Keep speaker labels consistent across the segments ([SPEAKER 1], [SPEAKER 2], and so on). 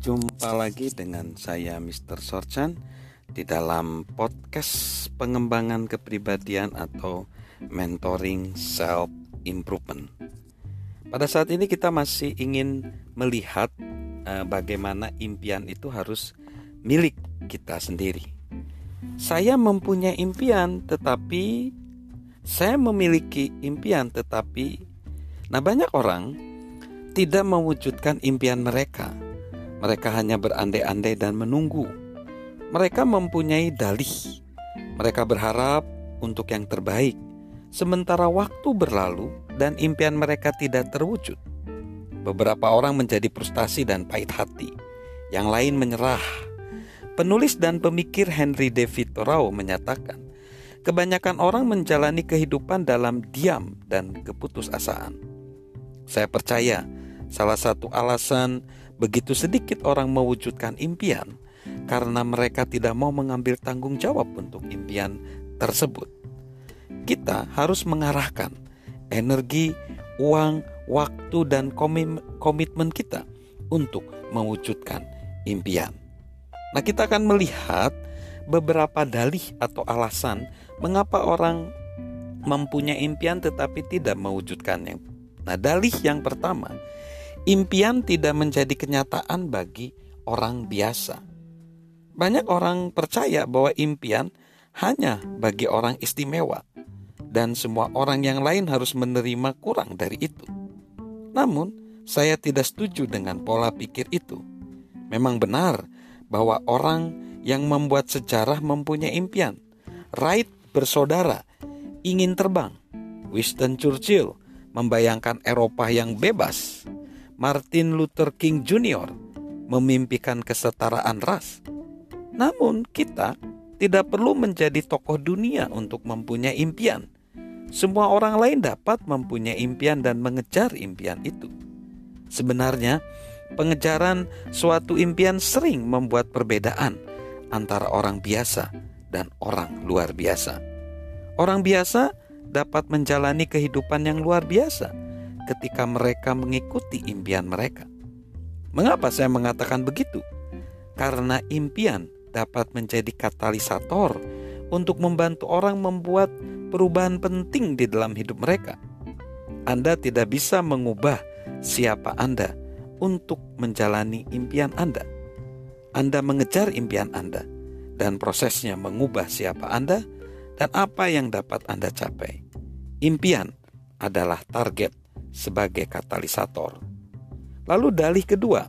[SPEAKER 1] Jumpa lagi dengan saya Mr. Sorchan di dalam podcast pengembangan kepribadian atau mentoring self improvement. Pada saat ini kita masih ingin melihat uh, bagaimana impian itu harus milik kita sendiri. Saya mempunyai impian tetapi saya memiliki impian tetapi nah banyak orang tidak mewujudkan impian mereka mereka hanya berandai-andai dan menunggu. Mereka mempunyai dalih. Mereka berharap untuk yang terbaik, sementara waktu berlalu dan impian mereka tidak terwujud. Beberapa orang menjadi frustasi dan pahit hati, yang lain menyerah. Penulis dan pemikir Henry David Thoreau menyatakan, kebanyakan orang menjalani kehidupan dalam diam dan keputusasaan. Saya percaya salah satu alasan Begitu sedikit orang mewujudkan impian karena mereka tidak mau mengambil tanggung jawab untuk impian tersebut. Kita harus mengarahkan energi, uang, waktu, dan komitmen kita untuk mewujudkan impian. Nah, kita akan melihat beberapa dalih atau alasan mengapa orang mempunyai impian tetapi tidak mewujudkannya. Nah, dalih yang pertama, impian tidak menjadi kenyataan bagi orang biasa. Banyak orang percaya bahwa impian hanya bagi orang istimewa, dan semua orang yang lain harus menerima kurang dari itu. Namun, saya tidak setuju dengan pola pikir itu. Memang benar bahwa orang yang membuat sejarah mempunyai impian. Wright bersaudara ingin terbang. Winston Churchill membayangkan Eropa yang bebas. Martin Luther King Jr. memimpikan kesetaraan ras. Namun, kita tidak perlu menjadi tokoh dunia untuk mempunyai impian. Semua orang lain dapat mempunyai impian dan mengejar impian itu. Sebenarnya, pengejaran suatu impian sering membuat perbedaan antara orang biasa dan orang luar biasa. Orang biasa dapat menjalani kehidupan yang luar biasa ketika mereka mengikuti impian mereka. Mengapa saya mengatakan begitu? Karena impian dapat menjadi katalisator untuk membantu orang membuat perubahan penting di dalam hidup mereka. Anda tidak bisa mengubah siapa Anda untuk menjalani impian Anda. Anda mengejar impian Anda, dan prosesnya mengubah siapa Anda dan apa yang dapat Anda capai. Impian adalah target sebagai katalisator. Lalu dalih kedua,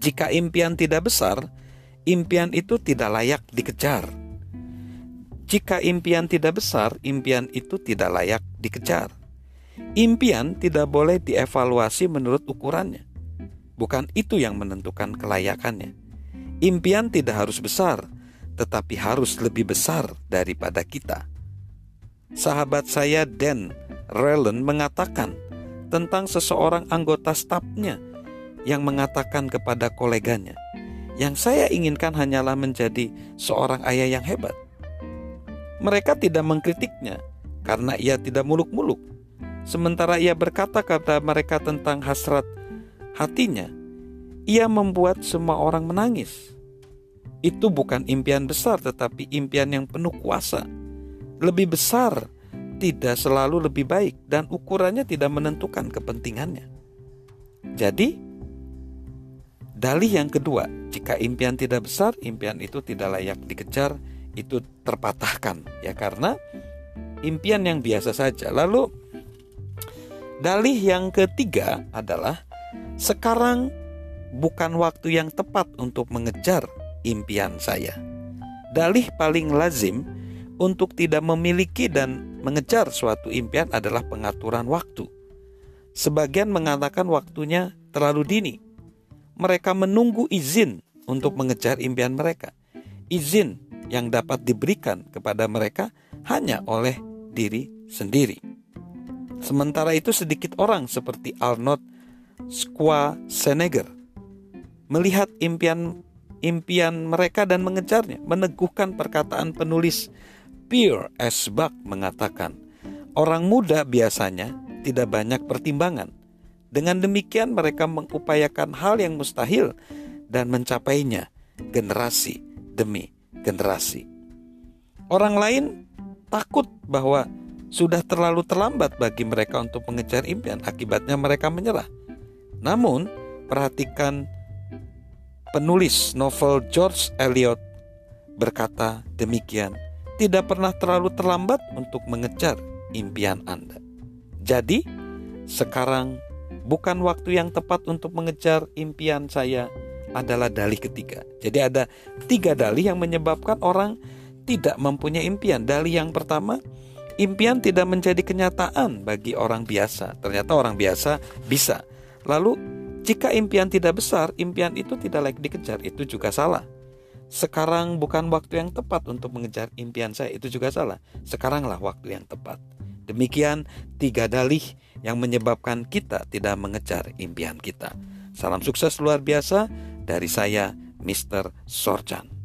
[SPEAKER 1] jika impian tidak besar, impian itu tidak layak dikejar. Jika impian tidak besar, impian itu tidak layak dikejar. Impian tidak boleh dievaluasi menurut ukurannya. Bukan itu yang menentukan kelayakannya. Impian tidak harus besar, tetapi harus lebih besar daripada kita. Sahabat saya Dan Rellen mengatakan, tentang seseorang anggota stafnya yang mengatakan kepada koleganya, "Yang saya inginkan hanyalah menjadi seorang ayah yang hebat." Mereka tidak mengkritiknya karena ia tidak muluk-muluk. Sementara ia berkata kepada mereka tentang hasrat hatinya, ia membuat semua orang menangis. Itu bukan impian besar, tetapi impian yang penuh kuasa, lebih besar tidak selalu lebih baik dan ukurannya tidak menentukan kepentingannya. Jadi, dalih yang kedua, jika impian tidak besar, impian itu tidak layak dikejar, itu terpatahkan ya karena impian yang biasa saja. Lalu dalih yang ketiga adalah sekarang bukan waktu yang tepat untuk mengejar impian saya. Dalih paling lazim untuk tidak memiliki dan mengejar suatu impian adalah pengaturan waktu. Sebagian mengatakan waktunya terlalu dini. Mereka menunggu izin untuk mengejar impian mereka. Izin yang dapat diberikan kepada mereka hanya oleh diri sendiri. Sementara itu sedikit orang seperti Arnold Schwarzenegger melihat impian impian mereka dan mengejarnya, meneguhkan perkataan penulis Pierre S. Buck mengatakan, orang muda biasanya tidak banyak pertimbangan. Dengan demikian mereka mengupayakan hal yang mustahil dan mencapainya generasi demi generasi. Orang lain takut bahwa sudah terlalu terlambat bagi mereka untuk mengejar impian, akibatnya mereka menyerah. Namun, perhatikan penulis novel George Eliot berkata demikian, tidak pernah terlalu terlambat untuk mengejar impian Anda. Jadi, sekarang bukan waktu yang tepat untuk mengejar impian saya adalah dalih ketiga. Jadi ada tiga dalih yang menyebabkan orang tidak mempunyai impian. Dalih yang pertama, impian tidak menjadi kenyataan bagi orang biasa. Ternyata orang biasa bisa. Lalu, jika impian tidak besar, impian itu tidak layak dikejar. Itu juga salah. Sekarang bukan waktu yang tepat untuk mengejar impian saya. Itu juga salah. Sekaranglah waktu yang tepat. Demikian tiga dalih yang menyebabkan kita tidak mengejar impian kita. Salam sukses luar biasa dari saya, Mr. Sorjan.